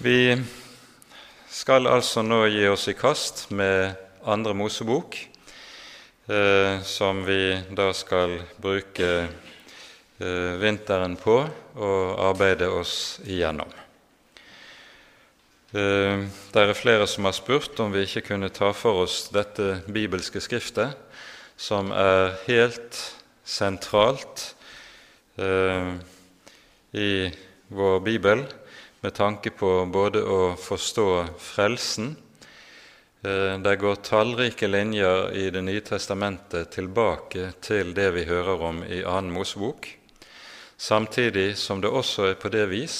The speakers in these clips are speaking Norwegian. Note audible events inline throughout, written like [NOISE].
Vi skal altså nå gi oss i kast med Andre Mosebok, eh, som vi da skal bruke eh, vinteren på og arbeide oss igjennom. Eh, det er flere som har spurt om vi ikke kunne ta for oss dette bibelske skriftet, som er helt sentralt eh, i vår bibel med tanke på både å forstå frelsen eh, Det går tallrike linjer i Det nye testamentet tilbake til det vi hører om i annen Mosebok, samtidig som det også er på det vis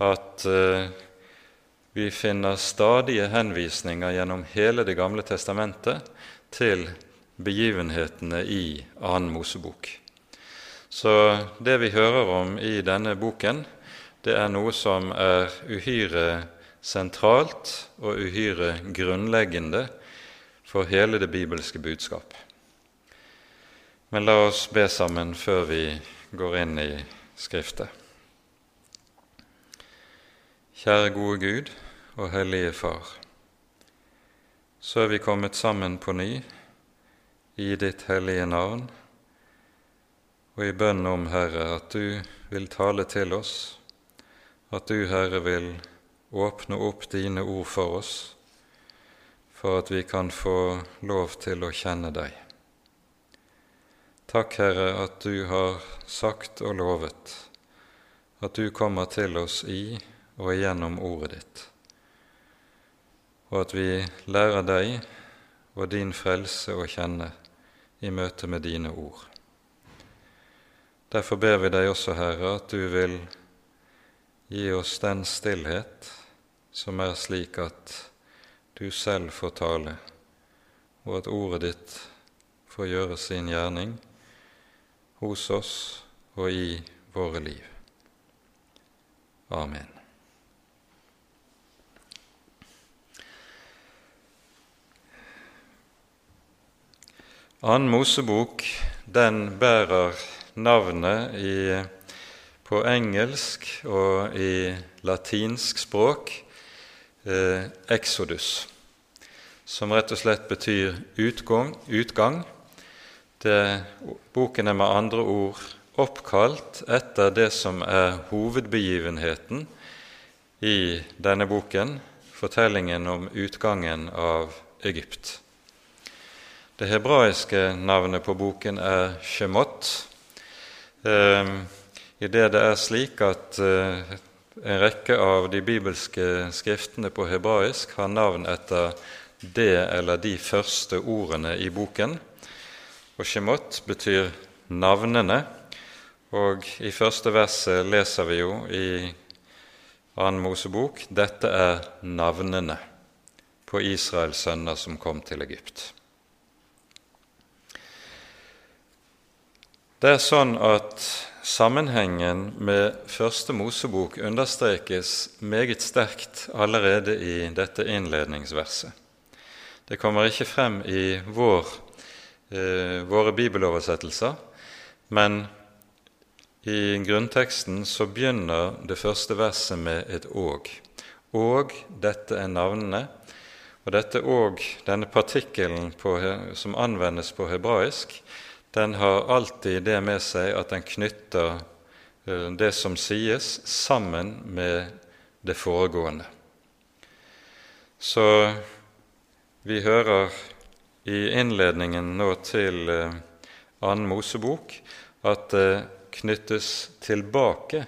at eh, vi finner stadige henvisninger gjennom hele Det gamle testamentet til begivenhetene i annen Mosebok. Så det vi hører om i denne boken, det er noe som er uhyre sentralt og uhyre grunnleggende for hele det bibelske budskap. Men la oss be sammen før vi går inn i Skriftet. Kjære gode Gud og Hellige Far. Så er vi kommet sammen på ny i ditt hellige navn, og i bønn om, Herre, at du vil tale til oss at du, Herre, vil åpne opp dine ord for oss, for at vi kan få lov til å kjenne deg. Takk, Herre, at du har sagt og lovet at du kommer til oss i og igjennom ordet ditt, og at vi lærer deg og din frelse å kjenne i møte med dine ord. Derfor ber vi deg også, Herre, at du vil Gi oss den stillhet som er slik at du selv får tale, og at ordet ditt får gjøre sin gjerning hos oss og i våre liv. Amen. Annen Mosebok den bærer navnet i på engelsk og i latinsk språk eh, Exodus, som rett og slett betyr utgang. utgang. Det, boken er med andre ord oppkalt etter det som er hovedbegivenheten i denne boken, fortellingen om utgangen av Egypt. Det hebraiske navnet på boken er Shemot. Eh, i det det er slik at uh, en rekke av de bibelske skriftene på hebraisk har navn etter det eller de første ordene i boken. Og Shemot betyr navnene, og i første verset leser vi jo i annen Mosebok dette er navnene på Israels sønner som kom til Egypt. Det er sånn at Sammenhengen med Første Mosebok understrekes meget sterkt allerede i dette innledningsverset. Det kommer ikke frem i vår, eh, våre bibeloversettelser, men i grunnteksten så begynner det første verset med et åg. Og dette er navnene. Og dette åg, denne partikkelen som anvendes på hebraisk, den har alltid det med seg at den knytter eh, det som sies, sammen med det foregående. Så vi hører i innledningen nå til eh, annen Mosebok at det knyttes tilbake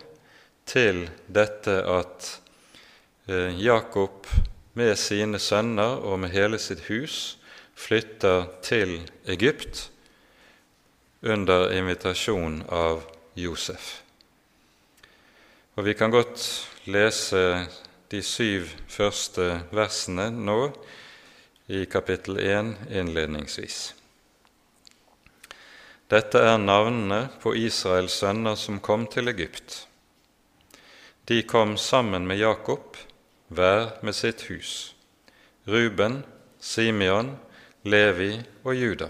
til dette at eh, Jakob med sine sønner og med hele sitt hus flytter til Egypt under invitasjon av Josef. Og Vi kan godt lese de syv første versene nå i kapittel 1 innledningsvis. Dette er navnene på Israels sønner som kom til Egypt. De kom sammen med Jakob, hver med sitt hus. Ruben, Simeon, Levi og Juda.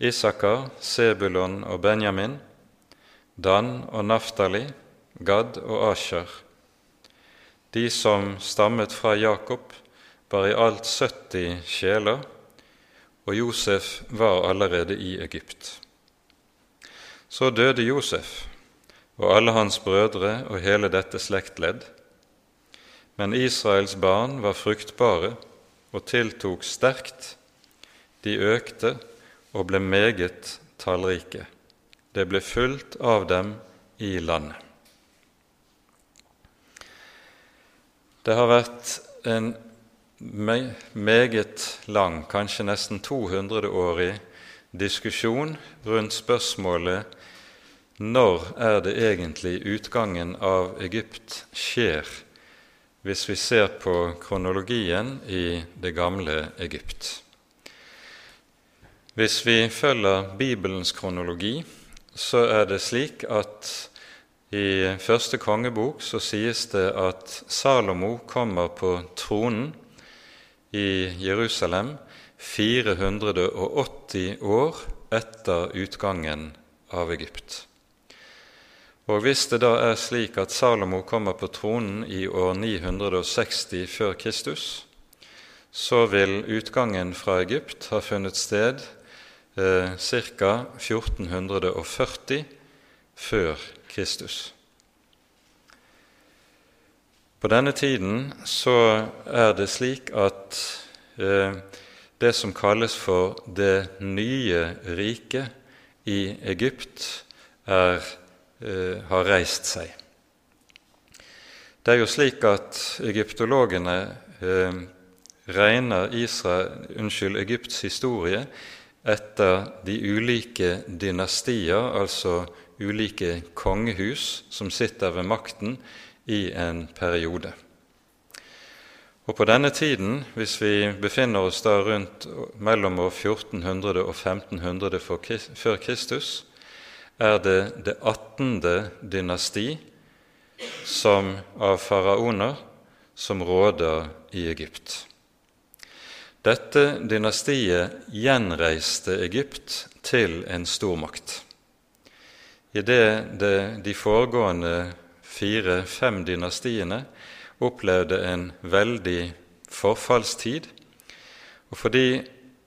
Isakar, Sebulon og Benjamin, Dan og Naftali, Gad og Asher, De som stammet fra Jakob, var i alt 70 sjeler, og Josef var allerede i Egypt. Så døde Josef og alle hans brødre og hele dette slektledd. Men Israels barn var fruktbare og tiltok sterkt. De økte og ble meget tallrike. Det ble fulgt av dem i landet. Det har vært en meget lang, kanskje nesten 200-årig diskusjon rundt spørsmålet når er det egentlig utgangen av Egypt skjer, hvis vi ser på kronologien i det gamle Egypt. Hvis vi følger Bibelens kronologi, så er det slik at i første kongebok så sies det at Salomo kommer på tronen i Jerusalem 480 år etter utgangen av Egypt. Og hvis det da er slik at Salomo kommer på tronen i år 960 før Kristus, så vil utgangen fra Egypt ha funnet sted eh, ca. 1440 før Kristus. På denne tiden så er det slik at eh, det som kalles for det nye riket i Egypt, er Eh, har reist seg. Det er jo slik at egyptologene eh, regner Israel, unnskyld, Egypts historie etter de ulike dynastier, altså ulike kongehus som sitter ved makten i en periode. Og På denne tiden, hvis vi befinner oss da rundt mellom år 1400 og 1500 før Kristus, er det det attende dynasti som av faraoner som råder i Egypt. Dette dynastiet gjenreiste Egypt til en stormakt. Idet de foregående fire-fem dynastiene opplevde en veldig forfallstid, og fordi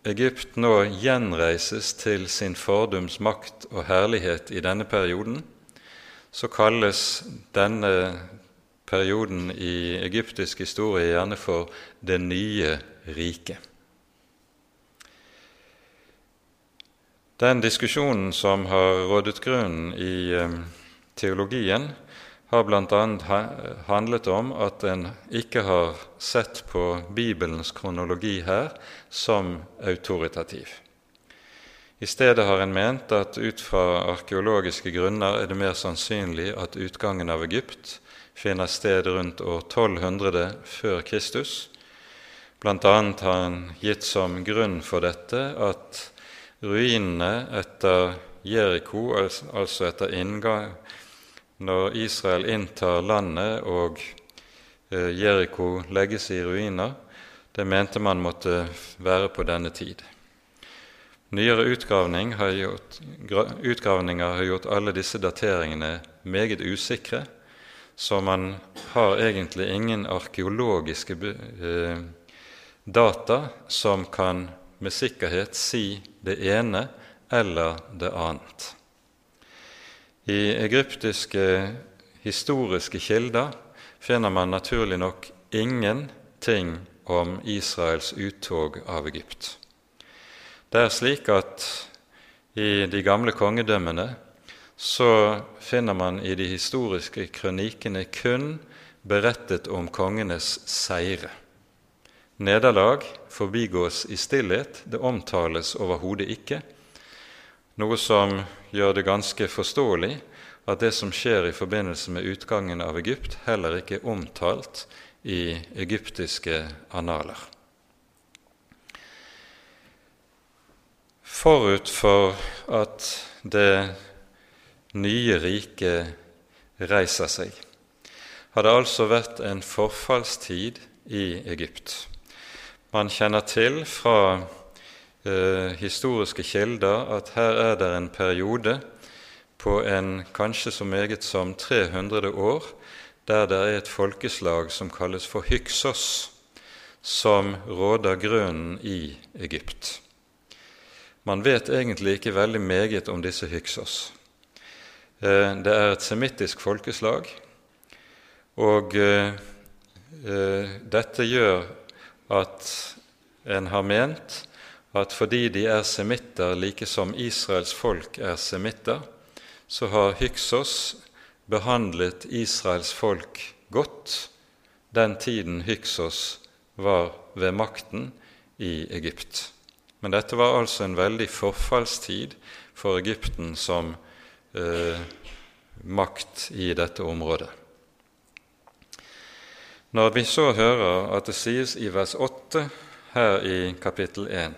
Egypt nå gjenreises til sin fordums makt og herlighet i denne perioden, så kalles denne perioden i egyptisk historie gjerne for det nye riket. Den diskusjonen som har rådet grunnen i eh, teologien, har bl.a. handlet om at en ikke har sett på Bibelens kronologi her som autoritativ. I stedet har en ment at ut fra arkeologiske grunner er det mer sannsynlig at utgangen av Egypt finner sted rundt år 1200 før Kristus. Blant annet har han gitt som grunn for dette at ruinene etter Jeriko, altså etter inngang, når Israel inntar landet og eh, Jeriko legges i ruiner, det mente man måtte være på denne tid. Nyere utgravning har gjort, utgravninger har gjort alle disse dateringene meget usikre, så man har egentlig ingen arkeologiske eh, data som kan med sikkerhet si det ene eller det annet. I egyptiske historiske kilder finner man naturlig nok ingenting om Israels uttog av Egypt. Det er slik at i de gamle kongedømmene så finner man i de historiske kronikene kun berettet om kongenes seire. Nederlag forbigås i stillhet, det omtales overhodet ikke noe som gjør det ganske forståelig at det som skjer i forbindelse med utgangen av Egypt, heller ikke er omtalt i egyptiske analer. Forut for at det nye riket reiser seg, har det altså vært en forfallstid i Egypt. Man kjenner til fra eh, historiske kilder at her er det en periode på en kanskje så meget som 300 år der det er et folkeslag som kalles for Hyksos, som råder grunnen i Egypt. Man vet egentlig ikke veldig meget om disse Hyksos. Eh, det er et semittisk folkeslag, og eh, eh, dette gjør at en har ment at fordi de er semitter like som Israels folk er semitter, så har Hyksos behandlet Israels folk godt den tiden Hyksos var ved makten i Egypt. Men dette var altså en veldig forfallstid for Egypten som eh, makt i dette området. Når vi så hører at det sies i vers 8 her i kapittel 1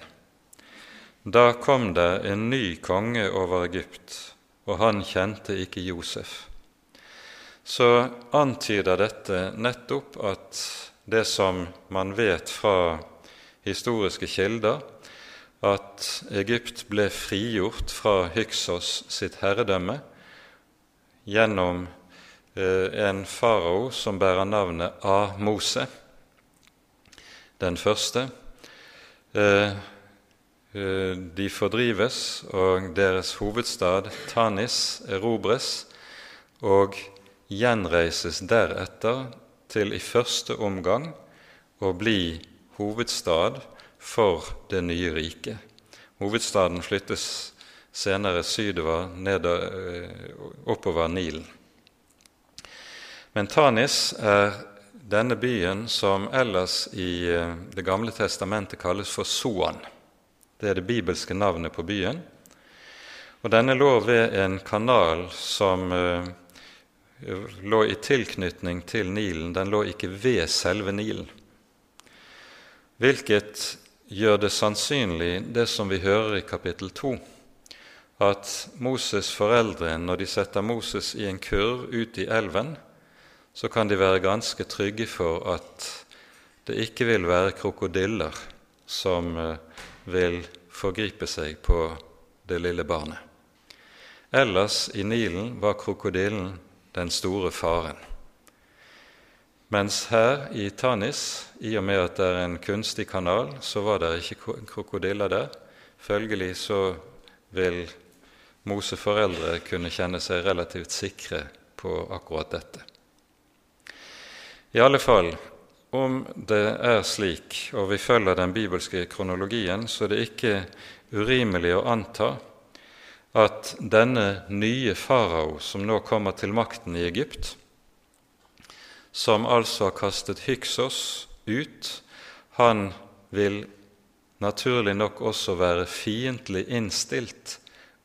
Da kom det en ny konge over Egypt, og han kjente ikke Josef. Så antyder dette nettopp at det som man vet fra historiske kilder, at Egypt ble frigjort fra Hyksos sitt herredømme gjennom en farao som bærer navnet A-Mose, den første. Eh, eh, de fordrives, og deres hovedstad Tanis erobres, og gjenreises deretter til i første omgang å bli hovedstad for det nye riket. Hovedstaden flyttes senere sydover, ned, eh, oppover Nilen. Men Tanis er denne byen som ellers i eh, Det gamle testamentet kalles for Soan. Det er det bibelske navnet på byen. Og denne lå ved en kanal som eh, lå i tilknytning til Nilen, den lå ikke ved selve Nilen. Hvilket gjør det sannsynlig, det som vi hører i kapittel 2, at Moses' foreldre, når de setter Moses i en kurv ut i elven, så kan de være ganske trygge for at det ikke vil være krokodiller som eh, vil forgripe seg på det lille barnet. Ellers i Nilen var krokodillen den store faren. Mens her i Tanis, i og med at det er en kunstig kanal, så var det ikke krokodiller der. Følgelig så vil Moseforeldre kunne kjenne seg relativt sikre på akkurat dette. I alle fall, om det er slik, og vi følger den bibelske kronologien, så er det ikke urimelig å anta at denne nye farao, som nå kommer til makten i Egypt, som altså har kastet Hyksos ut, han vil naturlig nok også være fiendtlig innstilt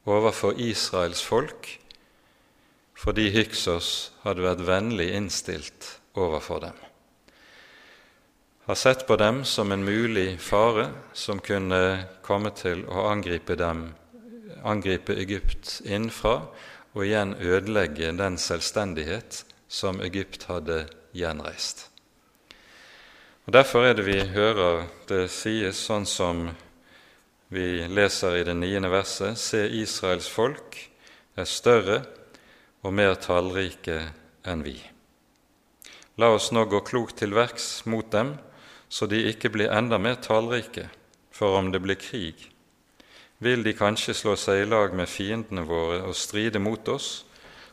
overfor Israels folk, fordi Hyksos hadde vært vennlig innstilt overfor dem. Har sett på dem som en mulig fare som kunne komme til å angripe dem angripe Egypt innenfra og igjen ødelegge den selvstendighet som Egypt hadde gjenreist. Og Derfor er det vi hører det sies sånn som vi leser i det niende verset, se Israels folk er større og mer tallrike enn vi. La oss nå gå klokt til verks mot dem, så de ikke blir enda mer tallrike, for om det blir krig, vil de kanskje slå seg i lag med fiendene våre og stride mot oss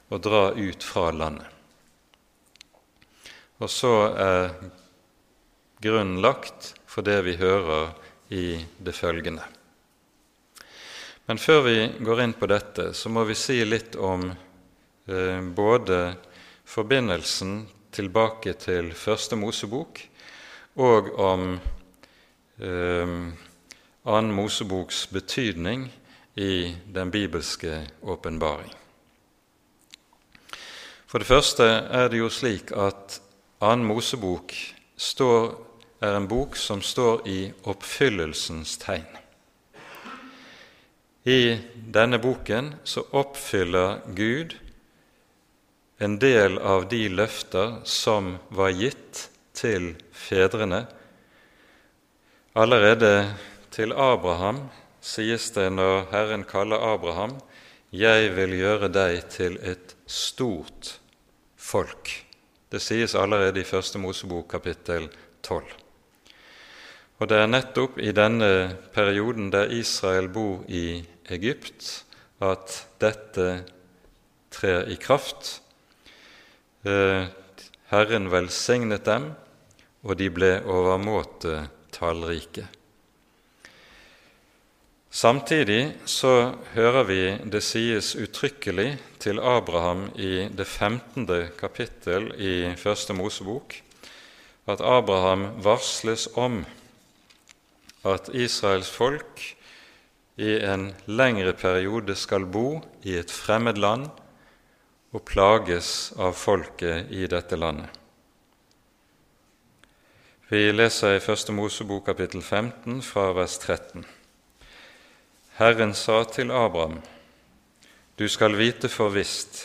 og dra ut fra landet. Og så er grunnen lagt for det vi hører i det følgende. Men før vi går inn på dette, så må vi si litt om eh, både forbindelsen tilbake til Første Mosebok og om eh, annen Moseboks betydning i den bibelske åpenbaring. For det første er det jo slik at annen Mosebok står, er en bok som står i oppfyllelsens tegn. I denne boken så oppfyller Gud en del av de løfter som var gitt til fedrene allerede til Abraham sies det når Herren kaller Abraham, 'Jeg vil gjøre deg til et stort folk'. Det sies allerede i Første Mosebok kapittel 12. Og det er nettopp i denne perioden der Israel bor i Egypt, at dette trer i kraft. Eh, Herren velsignet dem, og de ble overmåte tallrike. Samtidig så hører vi det sies uttrykkelig til Abraham i det 15. kapittel i Første Mosebok at Abraham varsles om at Israels folk i en lengre periode skal bo i et fremmed land og plages av folket i dette landet. Vi leser i Første Mosebok kapittel 15 fra vers 13. Herren sa til Abraham, du skal vite for visst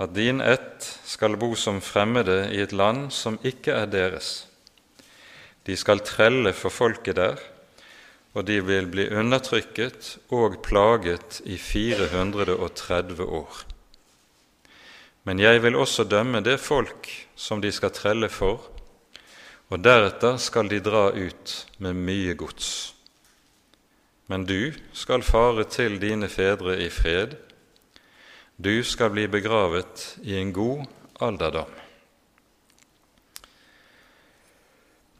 at din ett skal bo som fremmede i et land som ikke er deres. De skal trelle for folket der, og de vil bli undertrykket og plaget i 430 år. Men jeg vil også dømme det folk som de skal trelle for, og deretter skal de dra ut med mye gods men du skal fare til dine fedre i fred. Du skal bli begravet i en god alderdom.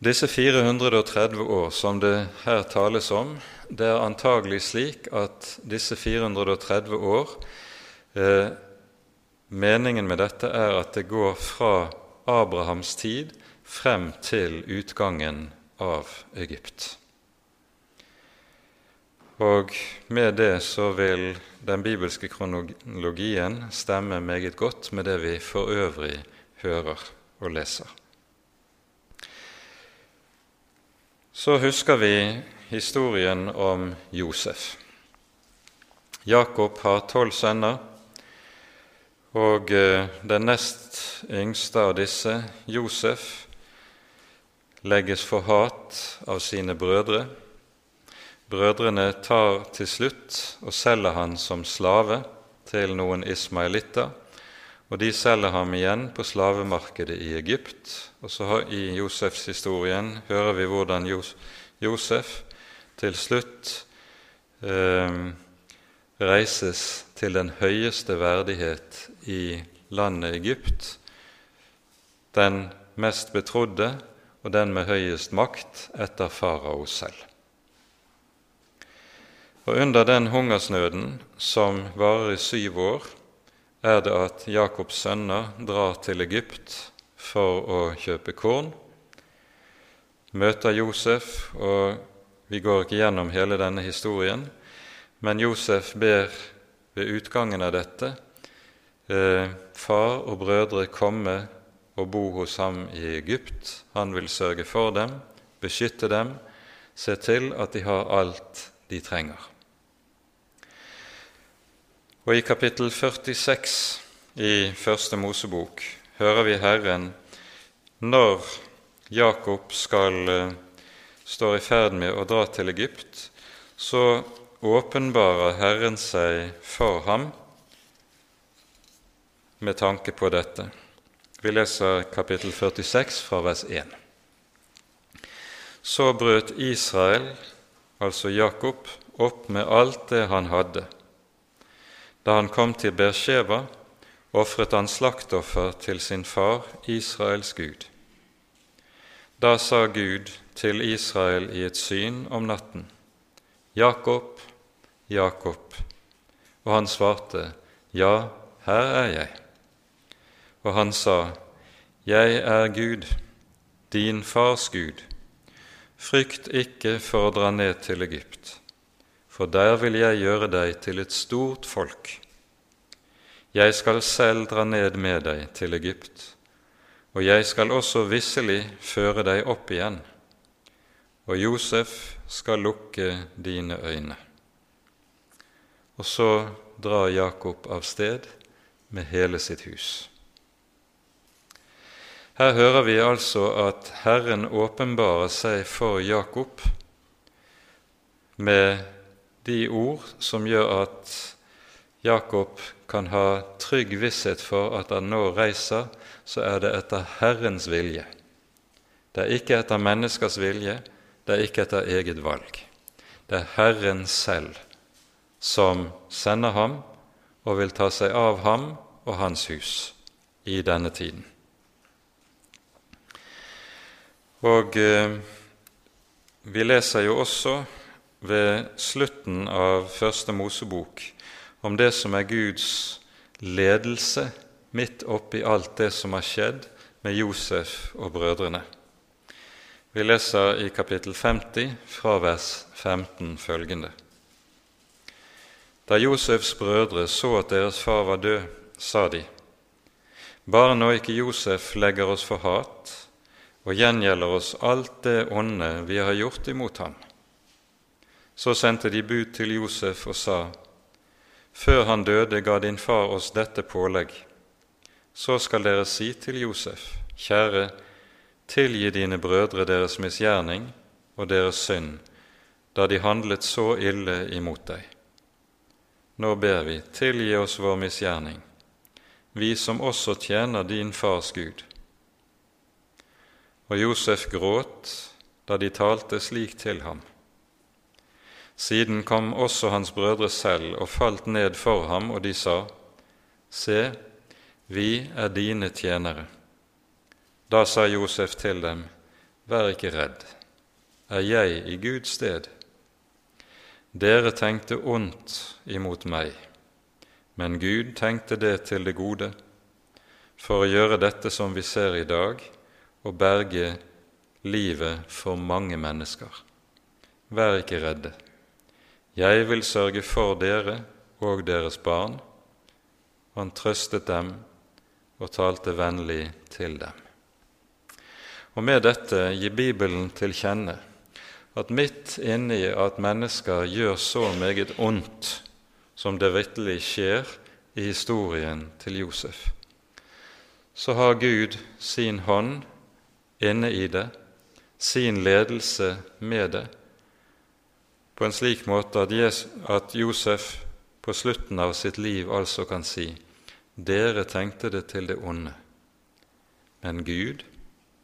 Disse 430 år som det her tales om, det er antagelig slik at disse 430 år eh, Meningen med dette er at det går fra Abrahams tid frem til utgangen av Egypt. Og med det så vil den bibelske kronologien stemme meget godt med det vi for øvrig hører og leser. Så husker vi historien om Josef. Jakob har tolv sønner, og eh, den nest yngste av disse, Josef, legges for hat av sine brødre Brødrene tar til slutt og selger han som slave til noen ismailitter, og de selger ham igjen på slavemarkedet i Egypt. Og så I Josefs historien hører vi hvordan Josef til slutt eh, reises til den høyeste verdighet i landet Egypt, den mest betrodde og den med høyest makt etter farao selv. Og under den hungersnøden som varer i syv år, er det at Jakobs sønner drar til Egypt for å kjøpe korn, møter Josef, og vi går ikke gjennom hele denne historien, men Josef ber ved utgangen av dette eh, far og brødre komme og bo hos ham i Egypt. Han vil sørge for dem, beskytte dem, se til at de har alt de trenger. Og i kapittel 46 i Første Mosebok hører vi Herren når Jakob skal uh, står i ferd med å dra til Egypt, så åpenbarer Herren seg for ham med tanke på dette. Vi leser kapittel 46 fra vers 1. Så brøt Israel, altså Jakob, opp med alt det han hadde da han kom til Bersheva, ofret han slaktoffer til sin far, Israels Gud. Da sa Gud til Israel i et syn om natten, Jakob, Jakob. Og han svarte, Ja, her er jeg. Og han sa, Jeg er Gud, din fars Gud. Frykt ikke for å dra ned til Egypt for der vil jeg gjøre deg til et stort folk. Jeg skal selv dra ned med deg til Egypt, og jeg skal også visselig føre deg opp igjen, og Josef skal lukke dine øyne. Og så drar Jakob av sted med hele sitt hus. Her hører vi altså at Herren åpenbarer seg for Jakob med de ord som gjør at Jakob kan ha trygg visshet for at han nå reiser så er det etter Herrens vilje. Det er ikke etter menneskers vilje, det er ikke etter eget valg. Det er Herren selv som sender ham og vil ta seg av ham og hans hus i denne tiden. Og eh, vi leser jo også ved slutten av Første Mosebok om det som er Guds ledelse midt oppi alt det som har skjedd med Josef og brødrene. Vi leser i kapittel 50 fra vers 15 følgende. Da Josefs brødre så at deres far var død, sa de:" Bare nå ikke Josef legger oss for hat og gjengjelder oss alt det onde vi har gjort imot ham. Så sendte de bud til Josef og sa:" Før han døde, ga din far oss dette pålegg. Så skal dere si til Josef, kjære, tilgi dine brødre deres misgjerning og deres synd, da de handlet så ille imot deg. Nå ber vi, tilgi oss vår misgjerning, vi som også tjener din fars Gud. Og Josef gråt da de talte slik til ham. Siden kom også hans brødre selv og falt ned for ham, og de sa, Se, vi er dine tjenere. Da sa Josef til dem, Vær ikke redd, er jeg i Guds sted? Dere tenkte ondt imot meg, men Gud tenkte det til det gode, for å gjøre dette som vi ser i dag, og berge livet for mange mennesker. Vær ikke redde. Jeg vil sørge for dere og deres barn. Han trøstet dem og talte vennlig til dem. Og med dette gir Bibelen til kjenne at midt inni at mennesker gjør så meget ondt som det vitterlig skjer i historien til Josef, så har Gud sin hånd inne i det, sin ledelse med det, på en slik måte at, Josef på slutten av sitt liv altså kan si:" Dere tenkte det til det onde, men Gud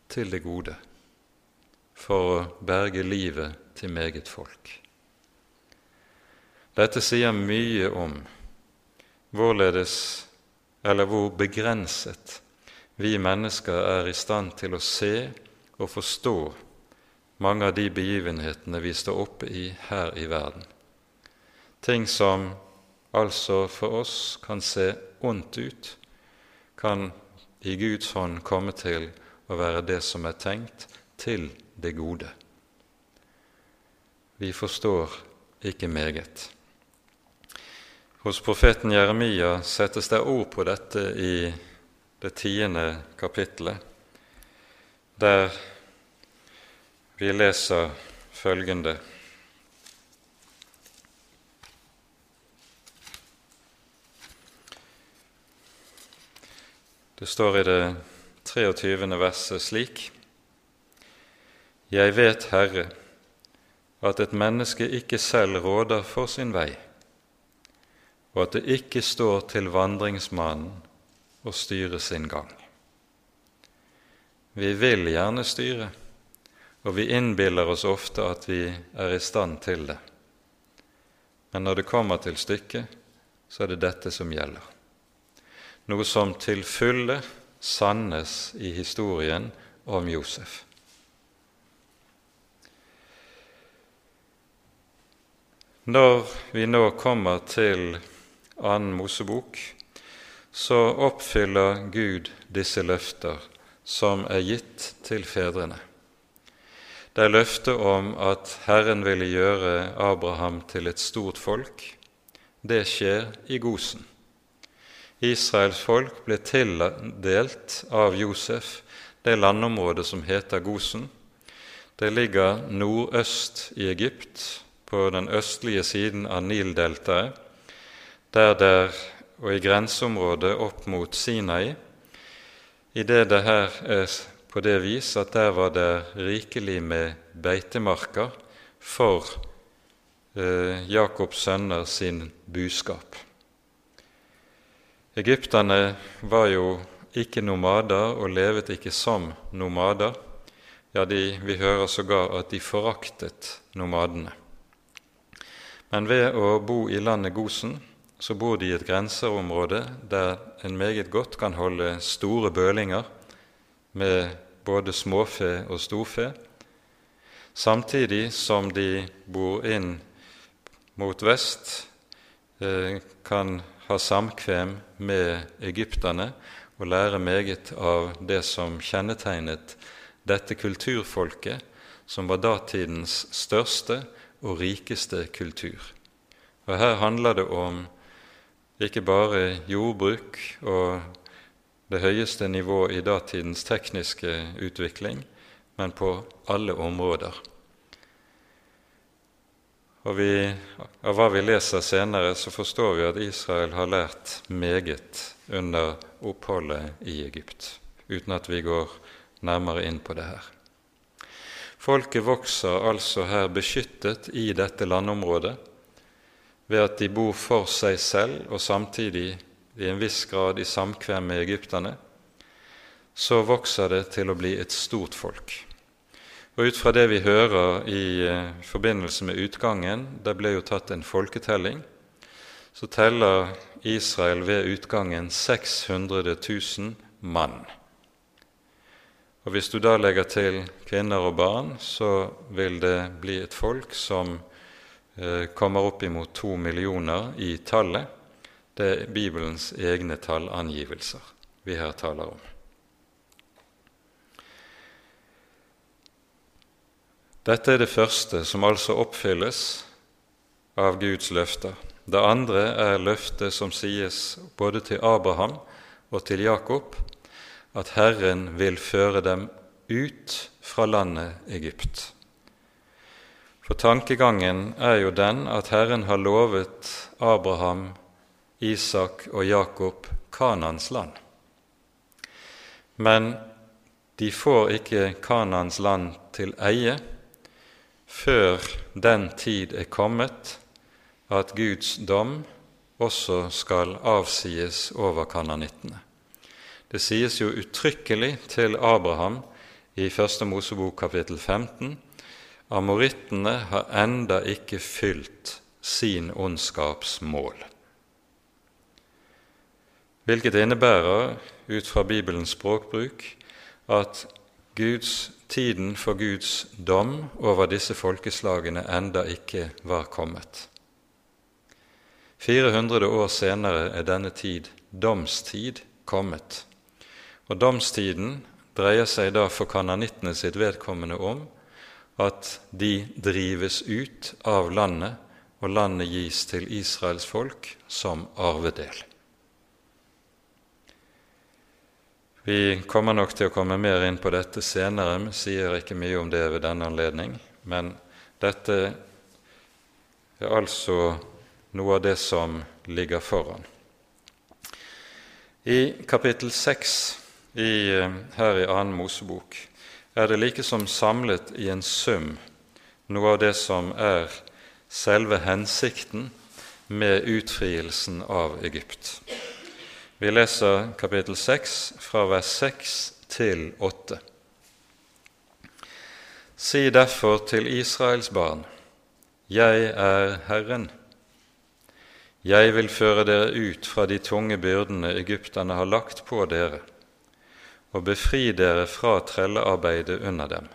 til det gode for å berge livet til meget folk. Dette sier mye om hvorledes eller hvor begrenset vi mennesker er i stand til å se og forstå mange av de begivenhetene vi står oppe i her i verden. Ting som altså for oss kan se ondt ut, kan i Guds hånd komme til å være det som er tenkt til det gode. Vi forstår ikke meget. Hos profeten Jeremia settes det ord på dette i det tiende kapittelet, der vi leser følgende Det står i det 23. verset slik Jeg vet, Herre, at et menneske ikke selv råder for sin vei, og at det ikke står til vandringsmannen å styre sin gang. Vi vil gjerne styre, og vi innbiller oss ofte at vi er i stand til det. Men når det kommer til stykket, så er det dette som gjelder. Noe som til fulle sannes i historien om Josef. Når vi nå kommer til annen Mosebok, så oppfyller Gud disse løfter som er gitt til fedrene. Det er løftet om at Herren ville gjøre Abraham til et stort folk. Det skjer i Gosen. Israels folk ble tildelt av Josef det landområdet som heter Gosen. Det ligger nordøst i Egypt, på den østlige siden av Nildeltaet, der der og i grenseområdet opp mot Sinai, i det det her er på det vis at der var det rikelig med beitemarker for eh, Jakobs sønner sin buskap. Egypterne var jo ikke nomader og levet ikke som nomader. Ja, de, vi hører sågar at de foraktet nomadene. Men ved å bo i landet Gosen så bor de i et grenseområde der en meget godt kan holde store bølinger med både småfe og storfe, samtidig som de bor inn mot vest, eh, kan ha samkvem med egypterne og lære meget av det som kjennetegnet dette kulturfolket, som var datidens største og rikeste kultur. Og Her handler det om ikke bare jordbruk og det høyeste nivå i datidens tekniske utvikling, men på alle områder. Og vi, Av hva vi leser senere, så forstår vi at Israel har lært meget under oppholdet i Egypt, uten at vi går nærmere inn på det her. Folket vokser altså her beskyttet i dette landområdet ved at de bor for seg selv og samtidig i en viss grad i samkvem med egypterne, så vokser det til å bli et stort folk. Og Ut fra det vi hører i eh, forbindelse med utgangen Det ble jo tatt en folketelling. Så teller Israel ved utgangen 600 000 mann. Og Hvis du da legger til kvinner og barn, så vil det bli et folk som Eh, kommer opp imot to millioner i tallet. Det er Bibelens egne tallangivelser vi her taler om. Dette er det første som altså oppfylles av Guds løfter. Det andre er løftet som sies både til Abraham og til Jakob, at Herren vil føre dem ut fra landet Egypt. For tankegangen er jo den at Herren har lovet Abraham, Isak og Jakob Kanans land. Men de får ikke Kanans land til eie før den tid er kommet at Guds dom også skal avsies over kananittene. Det sies jo uttrykkelig til Abraham i Første Mosebok kapittel 15 Amorittene har enda ikke fylt sin ondskaps mål. Hvilket innebærer, ut fra Bibelens språkbruk, at Guds, tiden for Guds dom over disse folkeslagene enda ikke var kommet. 400 år senere er denne tid, domstid, kommet. Og domstiden dreier seg da for kananittene sitt vedkommende om at de drives ut av landet, og landet gis til Israels folk som arvedel. Vi kommer nok til å komme mer inn på dette senere, men sier ikke mye om det ved denne anledning. Men dette er altså noe av det som ligger foran. I kapittel 6 her i annen Mosebok er det likesom samlet i en sum noe av det som er selve hensikten med utfrielsen av Egypt. Vi leser kapittel 6 fra vers 6 til 8. Si derfor til Israels barn, Jeg er Herren. Jeg vil føre dere ut fra de tunge byrdene egypterne har lagt på dere og befri dere fra trellearbeidet under dem.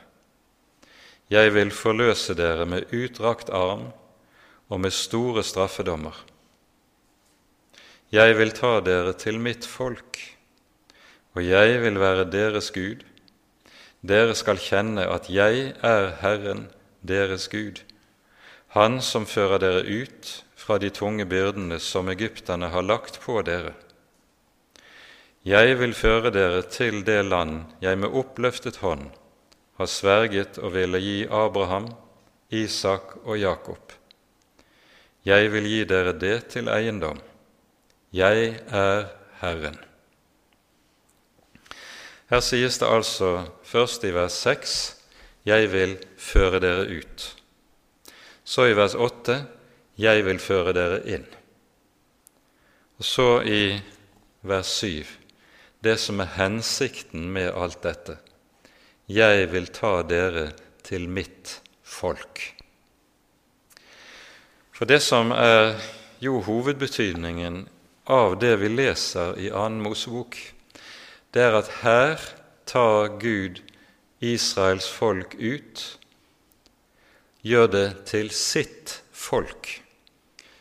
Jeg vil forløse dere med utdrakt arm og med store straffedommer. Jeg vil ta dere til mitt folk, og jeg vil være deres Gud. Dere skal kjenne at jeg er Herren, deres Gud, Han som fører dere ut fra de tunge byrdene som egypterne har lagt på dere. Jeg vil føre dere til det land jeg med oppløftet hånd har sverget og ville gi Abraham, Isak og Jakob. Jeg vil gi dere det til eiendom. Jeg er Herren. Her sies det altså først i vers 6 Jeg vil føre dere ut. Så i vers 8 Jeg vil føre dere inn. Og så i vers 7 det som er hensikten med alt dette. Jeg vil ta dere til mitt folk. For det som er jo hovedbetydningen av det vi leser i annen Mosebok, det er at her tar Gud Israels folk ut, gjør det til sitt folk.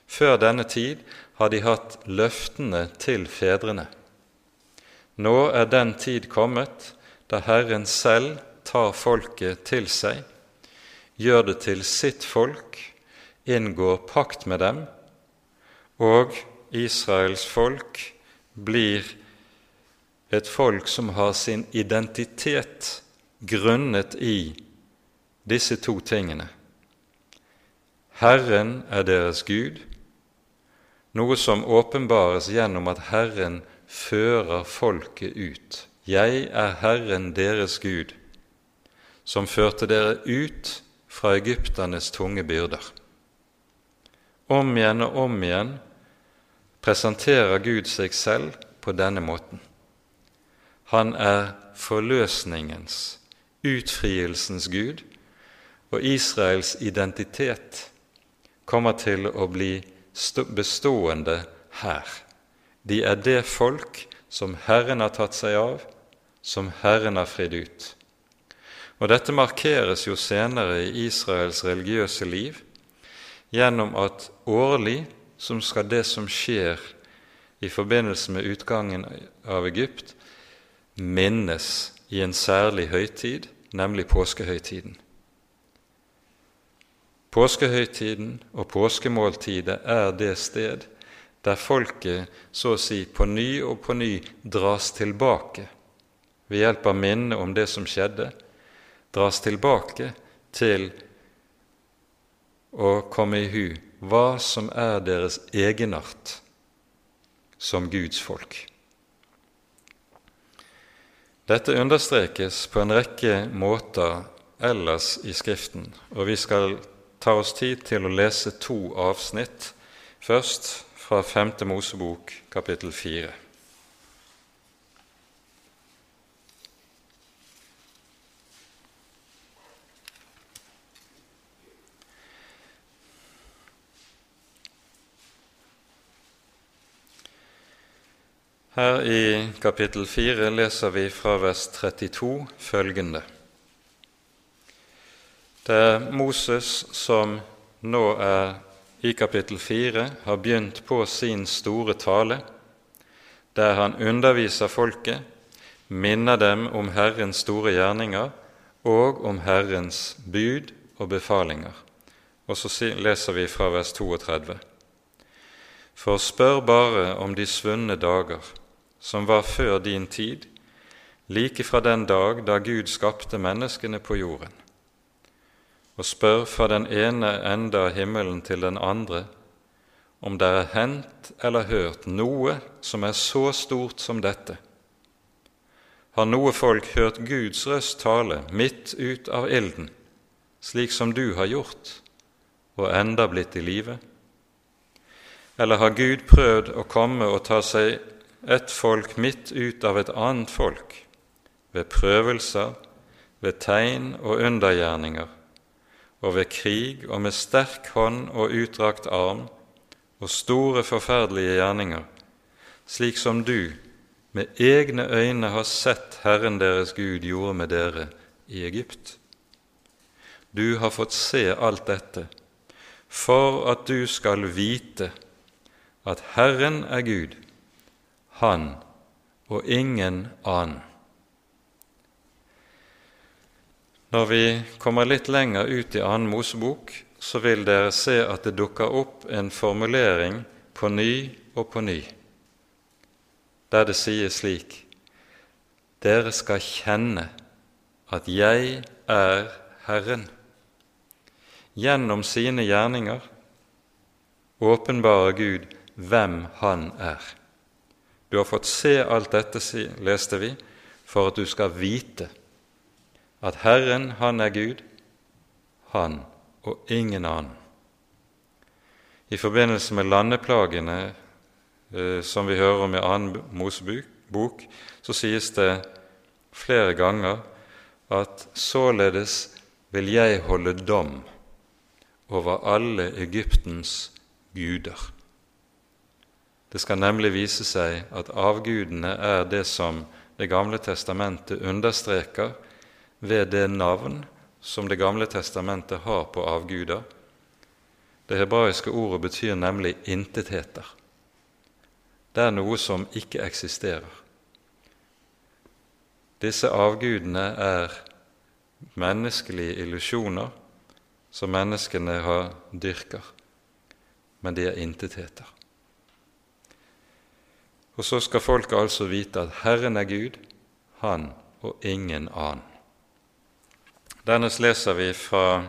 Før denne tid har de hatt løftene til fedrene. Nå er den tid kommet da Herren selv tar folket til seg, gjør det til sitt folk, inngår pakt med dem, og Israels folk blir et folk som har sin identitet grunnet i disse to tingene. Herren er deres Gud, noe som åpenbares gjennom at Herren fører folket ut. Jeg er Herren deres Gud, som førte dere ut fra egypternes tunge byrder. Om igjen og om igjen presenterer Gud seg selv på denne måten. Han er forløsningens, utfrielsens Gud, og Israels identitet kommer til å bli bestående her. De er det folk som Herren har tatt seg av, som Herren har fridd ut. Og Dette markeres jo senere i Israels religiøse liv gjennom at årlig som skal det som skjer i forbindelse med utgangen av Egypt, minnes i en særlig høytid, nemlig påskehøytiden. Påskehøytiden og påskemåltidet er det sted der folket så å si på ny og på ny dras tilbake ved hjelp av minnet om det som skjedde, dras tilbake til å komme i hu hva som er deres egenart som Guds folk. Dette understrekes på en rekke måter ellers i Skriften, og vi skal ta oss tid til å lese to avsnitt. Først fra 5. Mosebok, kapittel 4. Her i kapittel 4 leser vi fra vers 32 følgende. Det er Moses som nå er i kapittel 4 har begynt på sin store tale, der han underviser folket, minner dem om Herrens store gjerninger og om Herrens bud og befalinger. Og så leser vi fra vers 32. For spør bare om de svunne dager, som var før din tid, like fra den dag da Gud skapte menneskene på jorden og spør fra den ene ende av himmelen til den andre om det er hendt eller hørt noe som er så stort som dette. Har noe folk hørt Guds røst tale midt ut av ilden, slik som du har gjort, og enda blitt i live? Eller har Gud prøvd å komme og ta seg et folk midt ut av et annet folk, ved prøvelser, ved tegn og undergjerninger, og ved krig og med sterk hånd og utdrakt arm og store, forferdelige gjerninger, slik som du med egne øyne har sett Herren deres Gud gjorde med dere i Egypt. Du har fått se alt dette for at du skal vite at Herren er Gud, Han og ingen annen. Når vi kommer litt lenger ut i annen Mosebok, så vil dere se at det dukker opp en formulering på ny og på ny, der det sies slik Dere skal kjenne at jeg er Herren. Gjennom sine gjerninger åpenbarer Gud hvem Han er. Du har fått se alt dette, leste vi, for at du skal vite at Herren, han er Gud, han og ingen annen. I forbindelse med landeplagene eh, som vi hører om i annen Mosebok, bok så sies det flere ganger at således vil jeg holde dom over alle Egyptens guder. Det skal nemlig vise seg at avgudene er det som Det gamle testamentet understreker ved det navn som Det gamle testamentet har på avguder. Det hebraiske ordet betyr nemlig intetheter. Det er noe som ikke eksisterer. Disse avgudene er menneskelige illusjoner som menneskene har dyrker, men de er intetheter. Og så skal folket altså vite at Herren er Gud, Han og ingen annen. Dernest leser vi fra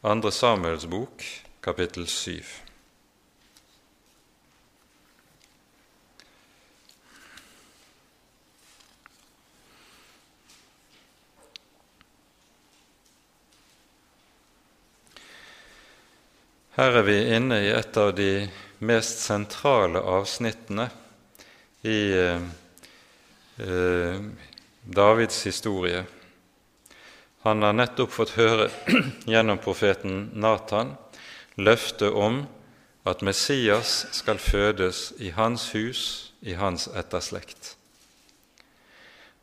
2. Samuels bok, kapittel 7. Her er vi inne i et av de mest sentrale avsnittene i eh, eh, Davids historie. Han har nettopp fått høre [CLEARS THROAT] gjennom profeten Natan løftet om at Messias skal fødes i hans hus, i hans etterslekt.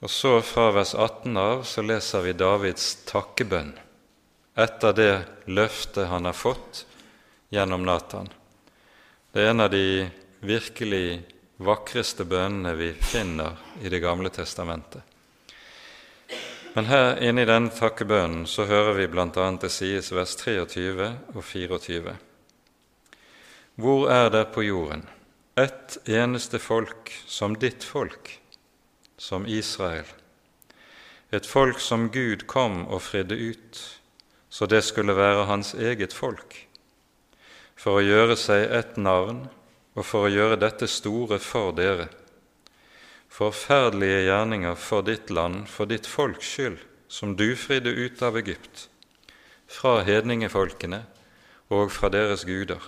Og så Fra vers 18 av så leser vi Davids takkebønn etter det løftet han har fått gjennom Natan. Det er en av de virkelig vakreste bønnene vi finner i Det gamle testamentet. Men her inne i denne takkebønnen så hører vi bl.a. det sies vers 23 og 24. Hvor er det på jorden ett eneste folk som ditt folk, som Israel, et folk som Gud kom og fridde ut, så det skulle være hans eget folk, for å gjøre seg et navn og for å gjøre dette store for dere, forferdelige gjerninger for ditt land, for ditt folks skyld, som du fridde ut av Egypt, fra hedningefolkene og fra deres guder.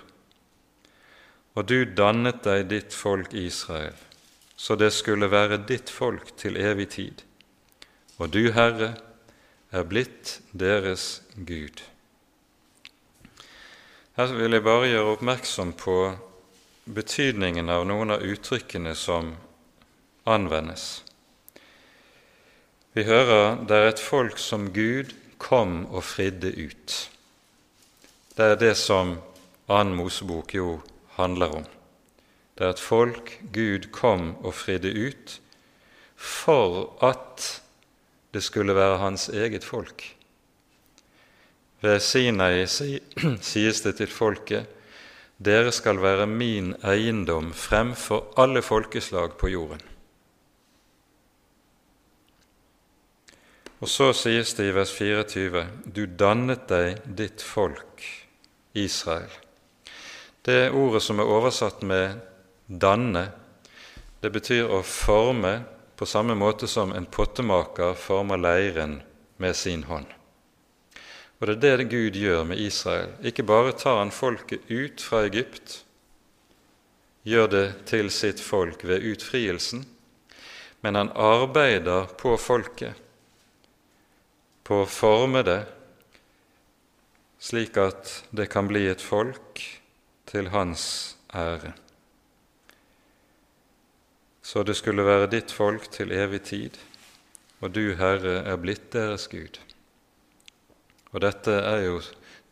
Og du dannet deg ditt folk Israel, så det skulle være ditt folk til evig tid. Og du, Herre, er blitt deres Gud. Her vil jeg bare gjøre oppmerksom på betydningen av noen av uttrykkene som anvendes. Vi hører det er et folk som Gud kom og fridde ut. Det er det som annen Mosebok jo handler om. Det er et folk Gud kom og fridde ut for at det skulle være hans eget folk. Ved Sinai [CLEARS THROAT] sies det til folket dere skal være min eiendom fremfor alle folkeslag på jorden. Og så sies det i vers 24.: Du dannet deg ditt folk, Israel. Det ordet som er oversatt med 'danne', det betyr å forme på samme måte som en pottemaker former leiren med sin hånd. Og det er det Gud gjør med Israel. Ikke bare tar han folket ut fra Egypt, gjør det til sitt folk ved utfrielsen, men han arbeider på folket, på å forme det slik at det kan bli et folk til hans ære. Så det skulle være ditt folk til evig tid, og du, Herre, er blitt deres Gud. Og dette er jo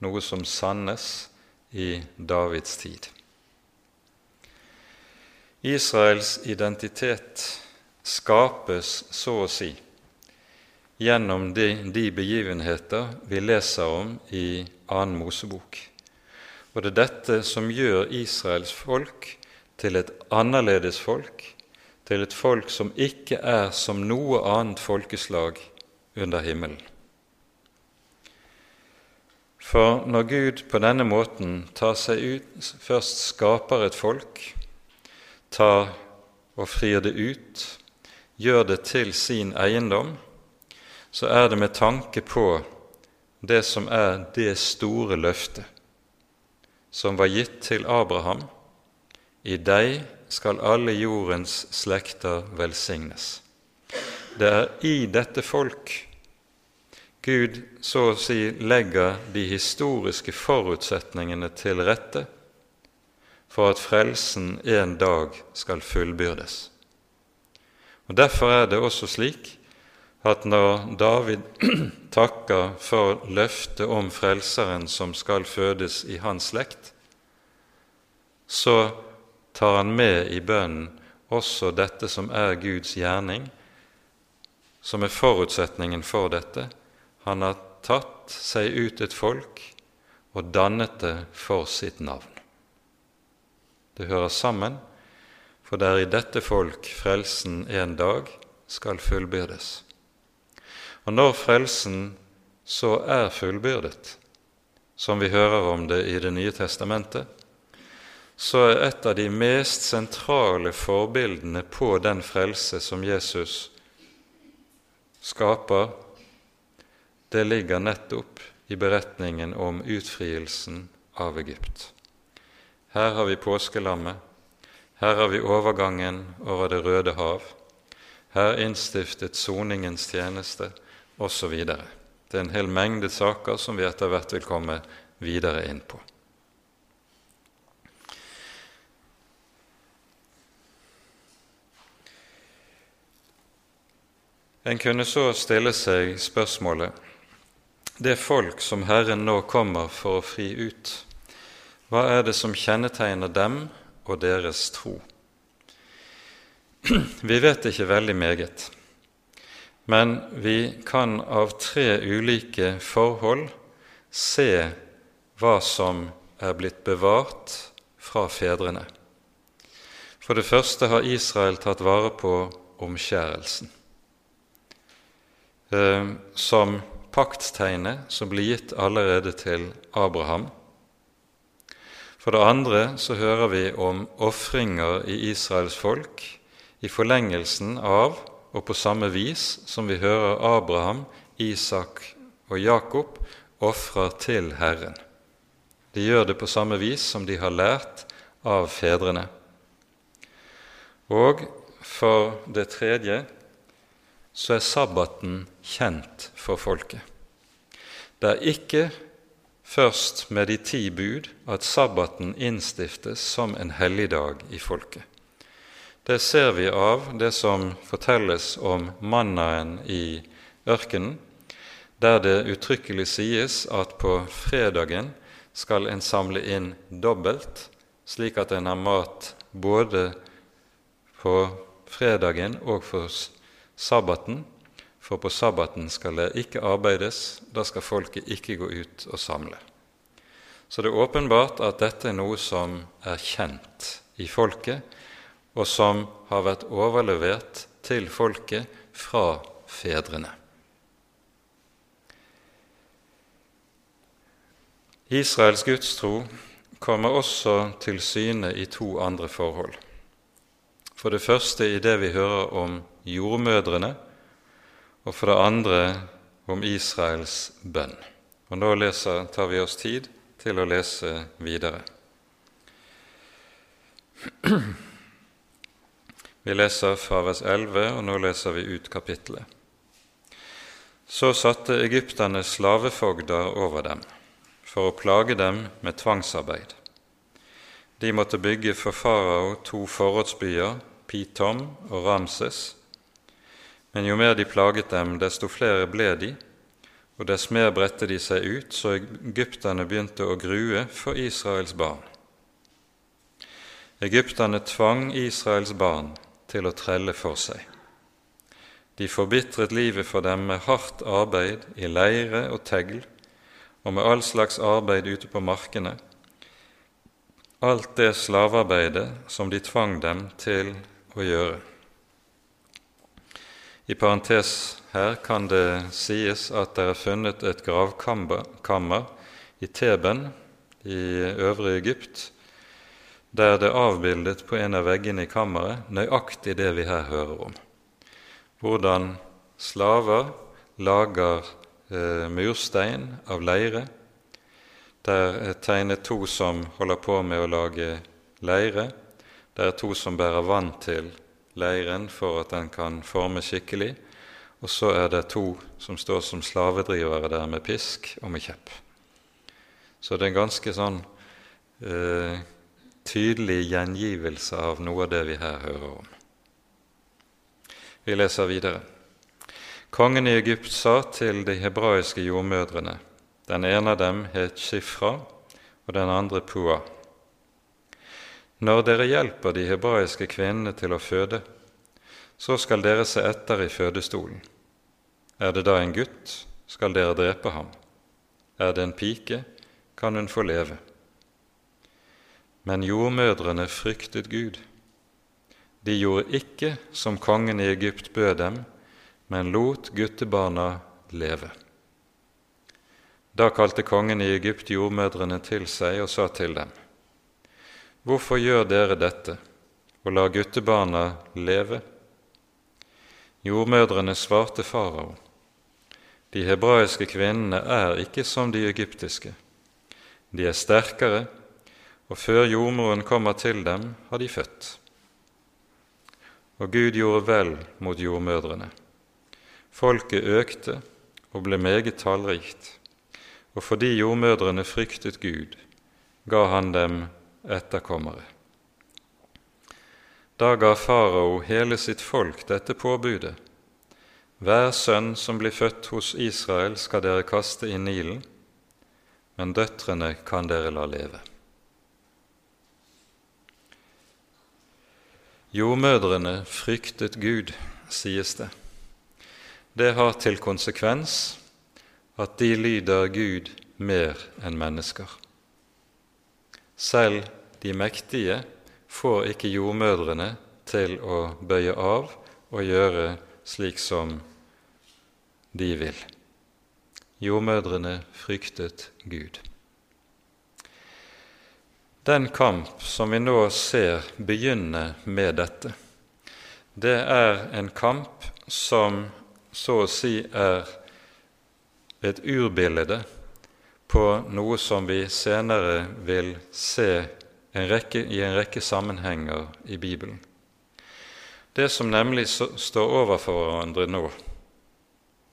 noe som sannes i Davids tid. Israels identitet skapes så å si gjennom de, de begivenheter vi leser om i annen Mosebok. Og det er dette som gjør Israels folk til et annerledes folk, til et folk som ikke er som noe annet folkeslag under himmelen. For når Gud på denne måten tar seg ut, først skaper et folk, tar og frir det ut, gjør det til sin eiendom, så er det med tanke på det som er det store løftet som var gitt til Abraham. I deg skal alle jordens slekter velsignes. Det er i dette folk Gud så å si legger de historiske forutsetningene til rette for at frelsen en dag skal fullbyrdes. Og Derfor er det også slik at når David [CLEARS THROAT] takker for løftet om Frelseren som skal fødes i hans slekt, så tar han med i bønnen også dette som er Guds gjerning, som er forutsetningen for dette. Han har tatt seg ut et folk og dannet det for sitt navn. Det hører sammen, for det er i dette folk frelsen en dag skal fullbyrdes. Og når frelsen så er fullbyrdet, som vi hører om det i Det nye testamentet, så er et av de mest sentrale forbildene på den frelse som Jesus skaper, det ligger nettopp i beretningen om utfrielsen av Egypt. Her har vi påskelammet, her har vi overgangen over Det røde hav, her innstiftet soningens tjeneste, osv. Det er en hel mengde saker som vi etter hvert vil komme videre inn på. En kunne så stille seg spørsmålet det folk som Herren nå kommer for å fri ut, hva er det som kjennetegner dem og deres tro? [CLEARS THROAT] Vi vet ikke veldig meget. Men vi kan av tre ulike forhold se hva som er blitt bevart fra fedrene. For det første har Israel tatt vare på omskjærelsen eh, som pakttegnet som ble gitt allerede til Abraham. For det andre så hører vi om ofringer i Israels folk i forlengelsen av og på samme vis som vi hører Abraham, Isak og Jakob ofrer til Herren. De gjør det på samme vis som de har lært av fedrene. Og for det tredje så er sabbaten kjent for folket. Det er ikke først med de ti bud at sabbaten innstiftes som en helligdag i folket. Det ser vi av det som fortelles om mannaen i ørkenen, der det uttrykkelig sies at på fredagen skal en samle inn dobbelt, slik at en har mat både på fredagen og for sabbaten. For på sabbaten skal det ikke arbeides, da skal folket ikke gå ut og samle. Så det er åpenbart at dette er noe som er kjent i folket, og som har vært overlevert til folket fra fedrene. Israels gudstro kommer også til syne i to andre forhold. For det første i det vi hører om jordmødrene, og for det andre om Israels bønn. Og Nå leser, tar vi oss tid til å lese videre. Vi leser fra vers 11, og nå leser vi ut kapittelet. Så satte egypterne slavefogder over dem for å plage dem med tvangsarbeid. De måtte bygge for farao to forrådsbyer, Pitom og Ramses. Men jo mer de plaget dem, desto flere ble de, og dess mer bredte de seg ut, så egypterne begynte å grue for Israels barn. Egypterne tvang Israels barn til å trelle for seg. De forbitret livet for dem med hardt arbeid i leire og tegl og med all slags arbeid ute på markene, alt det slavearbeidet som de tvang dem til å gjøre. I parentes her kan det sies at det er funnet et gravkammer i Teben i øvre Egypt der det er avbildet på en av veggene i kammeret nøyaktig det vi her hører om. Hvordan slaver lager eh, murstein av leire. Der er tegnet to som holder på med å lage leire, Der er to som bærer vann til leiren for at den kan forme skikkelig, og så er det to som står som slavedrivere der med pisk og med kjepp. Så det er en ganske sånn eh, tydelig gjengivelse av noe av det vi her hører om. Vi leser videre. Kongen i Egypt sa til de hebraiske jordmødrene Den ene av dem het Shifra, og den andre Pua. Når dere hjelper de hebraiske kvinnene til å føde, så skal dere se etter i fødestolen. Er det da en gutt, skal dere drepe ham. Er det en pike, kan hun få leve. Men jordmødrene fryktet Gud. De gjorde ikke som kongen i Egypt bød dem, men lot guttebarna leve. Da kalte kongen i Egypt jordmødrene til seg og sa til dem:" Hvorfor gjør dere dette og lar guttebarna leve? Jordmødrene svarte farao. De hebraiske kvinnene er ikke som de egyptiske. De er sterkere, og før jordmoren kommer til dem, har de født. Og Gud gjorde vel mot jordmødrene. Folket økte og ble meget tallrikt, og fordi jordmødrene fryktet Gud, ga han dem etterkommere. Da ga farao hele sitt folk dette påbudet. Hver sønn som blir født hos Israel, skal dere kaste i Nilen, men døtrene kan dere la leve. Jordmødrene fryktet Gud, sies det. Det har til konsekvens at de lyder Gud mer enn mennesker. Selv de mektige får ikke jordmødrene til å bøye av og gjøre slik som de vil. Jordmødrene fryktet Gud. Den kamp som vi nå ser begynne med dette, det er en kamp som så å si er et urbilde på noe som vi senere vil se en rekke, i en rekke sammenhenger i Bibelen. Det som nemlig står overfor hverandre nå,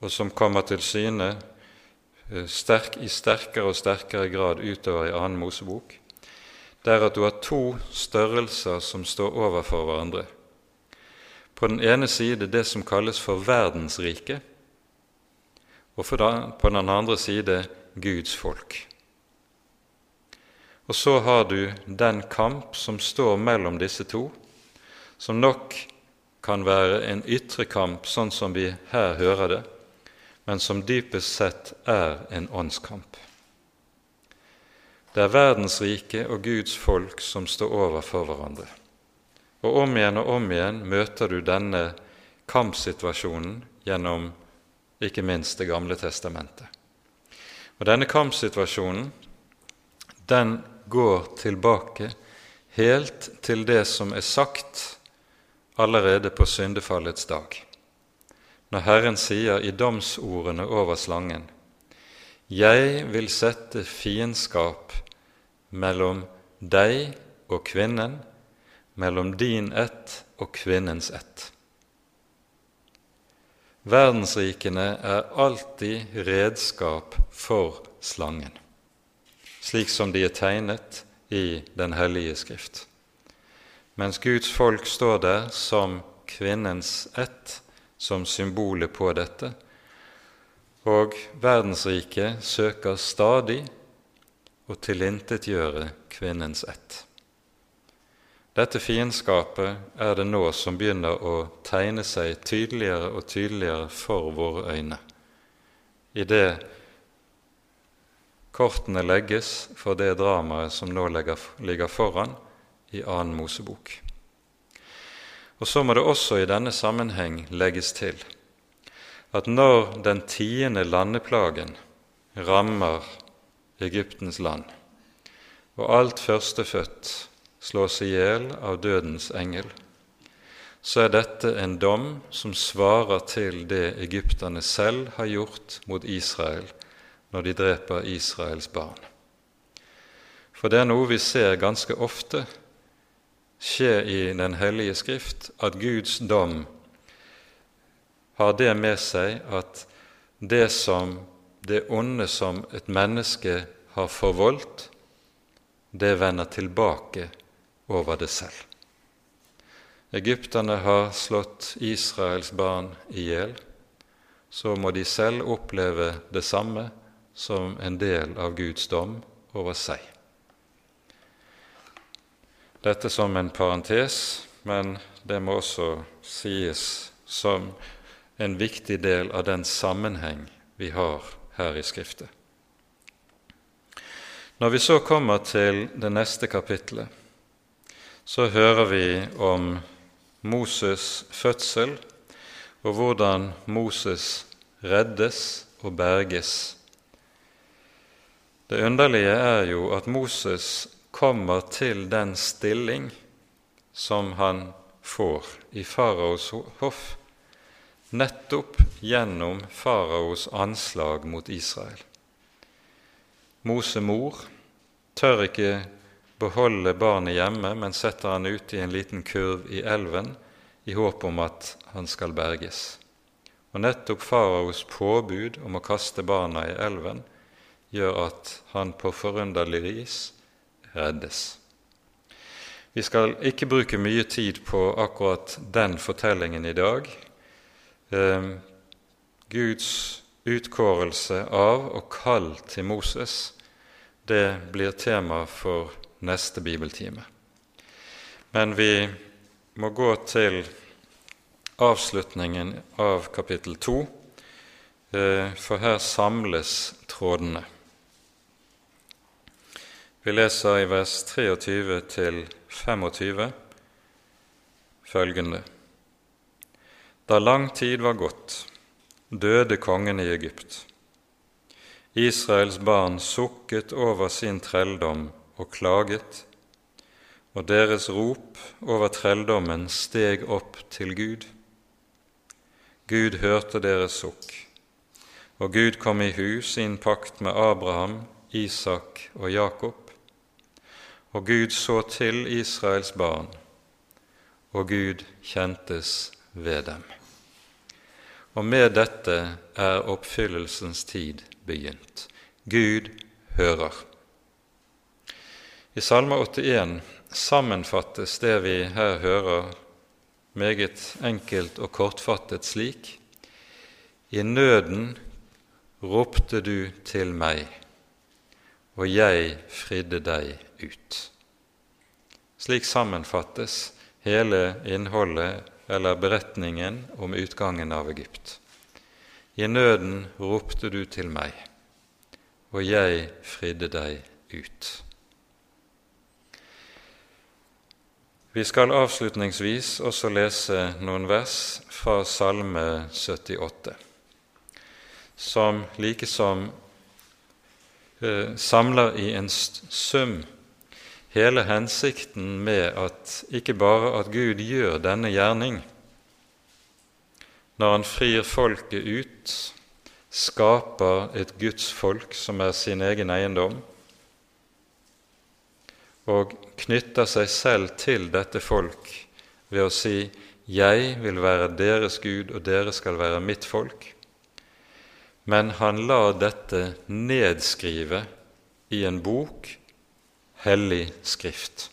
og som kommer til syne eh, sterk, i sterkere og sterkere grad utover i annen Mosebok, det er at du har to størrelser som står overfor hverandre. På den ene side det som kalles for verdensriket, og på den andre side Guds folk. Og så har du den kamp som står mellom disse to, som nok kan være en ytre kamp, sånn som vi her hører det, men som dypest sett er en åndskamp. Det er verdensriket og Guds folk som står overfor hverandre. Og om igjen og om igjen møter du denne kampsituasjonen gjennom ikke minst Det gamle testamentet. Og Denne kampsituasjonen den går tilbake helt til det som er sagt allerede på syndefallets dag, når Herren sier i domsordene over slangen:" Jeg vil sette fiendskap mellom deg og kvinnen, mellom din ett og kvinnens ett. Verdensrikene er alltid redskap for slangen, slik som de er tegnet i Den hellige skrift. Mens Guds folk står der som kvinnens ett, som symbolet på dette, og verdensriket søker stadig og tilintetgjøre kvinnens ett. Dette fiendskapet er det nå som begynner å tegne seg tydeligere og tydeligere for våre øyne, idet kortene legges for det dramaet som nå ligger foran i annen Mosebok. Og Så må det også i denne sammenheng legges til at når den tiende landeplagen rammer Egyptens land, og alt førstefødt slås i hjel av dødens engel, så er dette en dom som svarer til det egypterne selv har gjort mot Israel når de dreper Israels barn. For det er noe vi ser ganske ofte skje i Den hellige skrift at Guds dom har det med seg at det som det onde som et menneske har forvoldt, det vender tilbake over det selv. Egypterne har slått Israels barn i hjel. Så må de selv oppleve det samme som en del av Guds dom over seg. Dette som en parentes, men det må også sies som en viktig del av den sammenheng vi har her i Skriftet. Når vi så kommer til det neste kapitlet, så hører vi om Moses' fødsel og hvordan Moses reddes og berges. Det underlige er jo at Moses kommer til den stilling som han får i faraos hoff nettopp gjennom faraos anslag mot Israel. Mose mor tør ikke beholde barnet hjemme, men setter han ut i en liten kurv i elven i håp om at han skal berges. Og nettopp faraos påbud om å kaste barna i elven gjør at han på forunderlig vis reddes. Vi skal ikke bruke mye tid på akkurat den fortellingen i dag, eh, Guds utkårelse av og kall til Moses, det blir tema for neste bibeltime. Men vi må gå til avslutningen av kapittel 2, eh, for her samles trådene. Vi leser i vers 23 til 25 følgende. Da lang tid var gått, døde kongen i Egypt. Israels barn sukket over sin trelldom og klaget, og deres rop over trelldommen steg opp til Gud. Gud hørte deres sukk, og Gud kom i hu sin pakt med Abraham, Isak og Jakob, og Gud så til Israels barn, og Gud kjentes ved dem. Og med dette er oppfyllelsens tid begynt. Gud hører. I Salme 81 sammenfattes det vi her hører, meget enkelt og kortfattet slik:" I nøden ropte du til meg, og jeg fridde deg ut. Slik sammenfattes hele innholdet eller beretningen om utgangen av Egypt. I nøden ropte du til meg, og jeg fridde deg ut. Vi skal avslutningsvis også lese noen vers fra Salme 78, som likesom eh, samler i en sum hele hensikten med at ikke bare at Gud gjør denne gjerning. Når han frir folket ut, skaper et Guds folk som er sin egen eiendom, og knytter seg selv til dette folk ved å si 'Jeg vil være deres Gud, og dere skal være mitt folk', men han lar dette nedskrive i en bok hellig Skrift.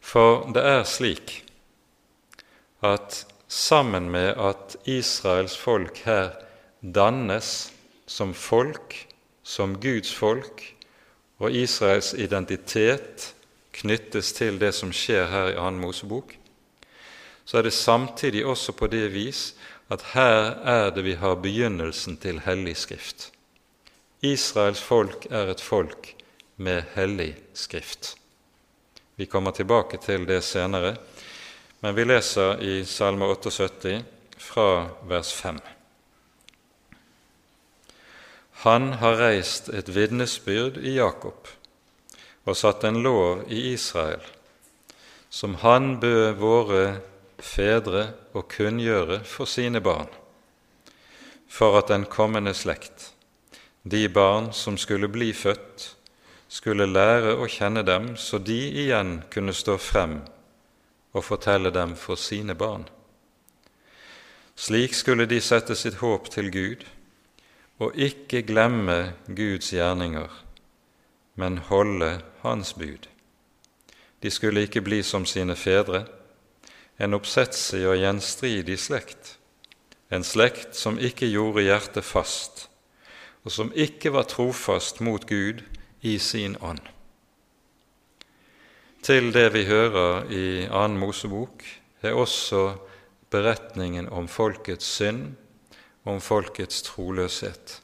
For det er slik at sammen med at Israels folk her dannes som folk, som Guds folk, og Israels identitet knyttes til det som skjer her i 2. Mosebok, så er det samtidig også på det vis at her er det vi har begynnelsen til hellig skrift. Israels folk er et folk med hellig skrift. Vi kommer tilbake til det senere, men vi leser i Salme 78 fra vers 5. Han har reist et vitnesbyrd i Jakob og satt en lov i Israel, som han bød våre fedre å kunngjøre for sine barn, for at den kommende slekt, de barn som skulle bli født, skulle lære å kjenne dem, så de igjen kunne stå frem og fortelle dem for sine barn. Slik skulle de sette sitt håp til Gud og ikke glemme Guds gjerninger, men holde Hans bud. De skulle ikke bli som sine fedre, en oppsetsig og gjenstridig slekt, en slekt som ikke gjorde hjertet fast, og som ikke var trofast mot Gud i sin ånd. Til det vi hører i annen Mosebok, er også beretningen om folkets synd, om folkets troløshet.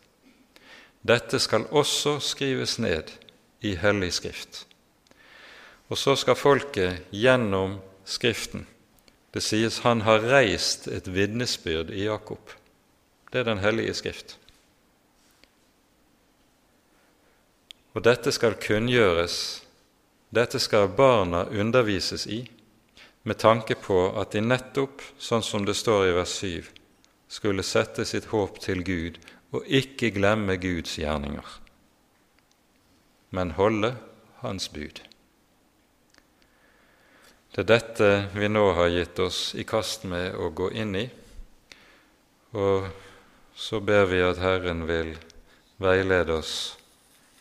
Dette skal også skrives ned i Hellig Skrift. Og så skal folket gjennom Skriften Det sies han har reist et vitnesbyrd i Jakob. Det er Den hellige Skrift. Og dette skal kunngjøres, dette skal barna undervises i, med tanke på at de nettopp, sånn som det står i vers 7, skulle sette sitt håp til Gud og ikke glemme Guds gjerninger, men holde Hans bud. Det er dette vi nå har gitt oss i kast med å gå inn i, og så ber vi at Herren vil veilede oss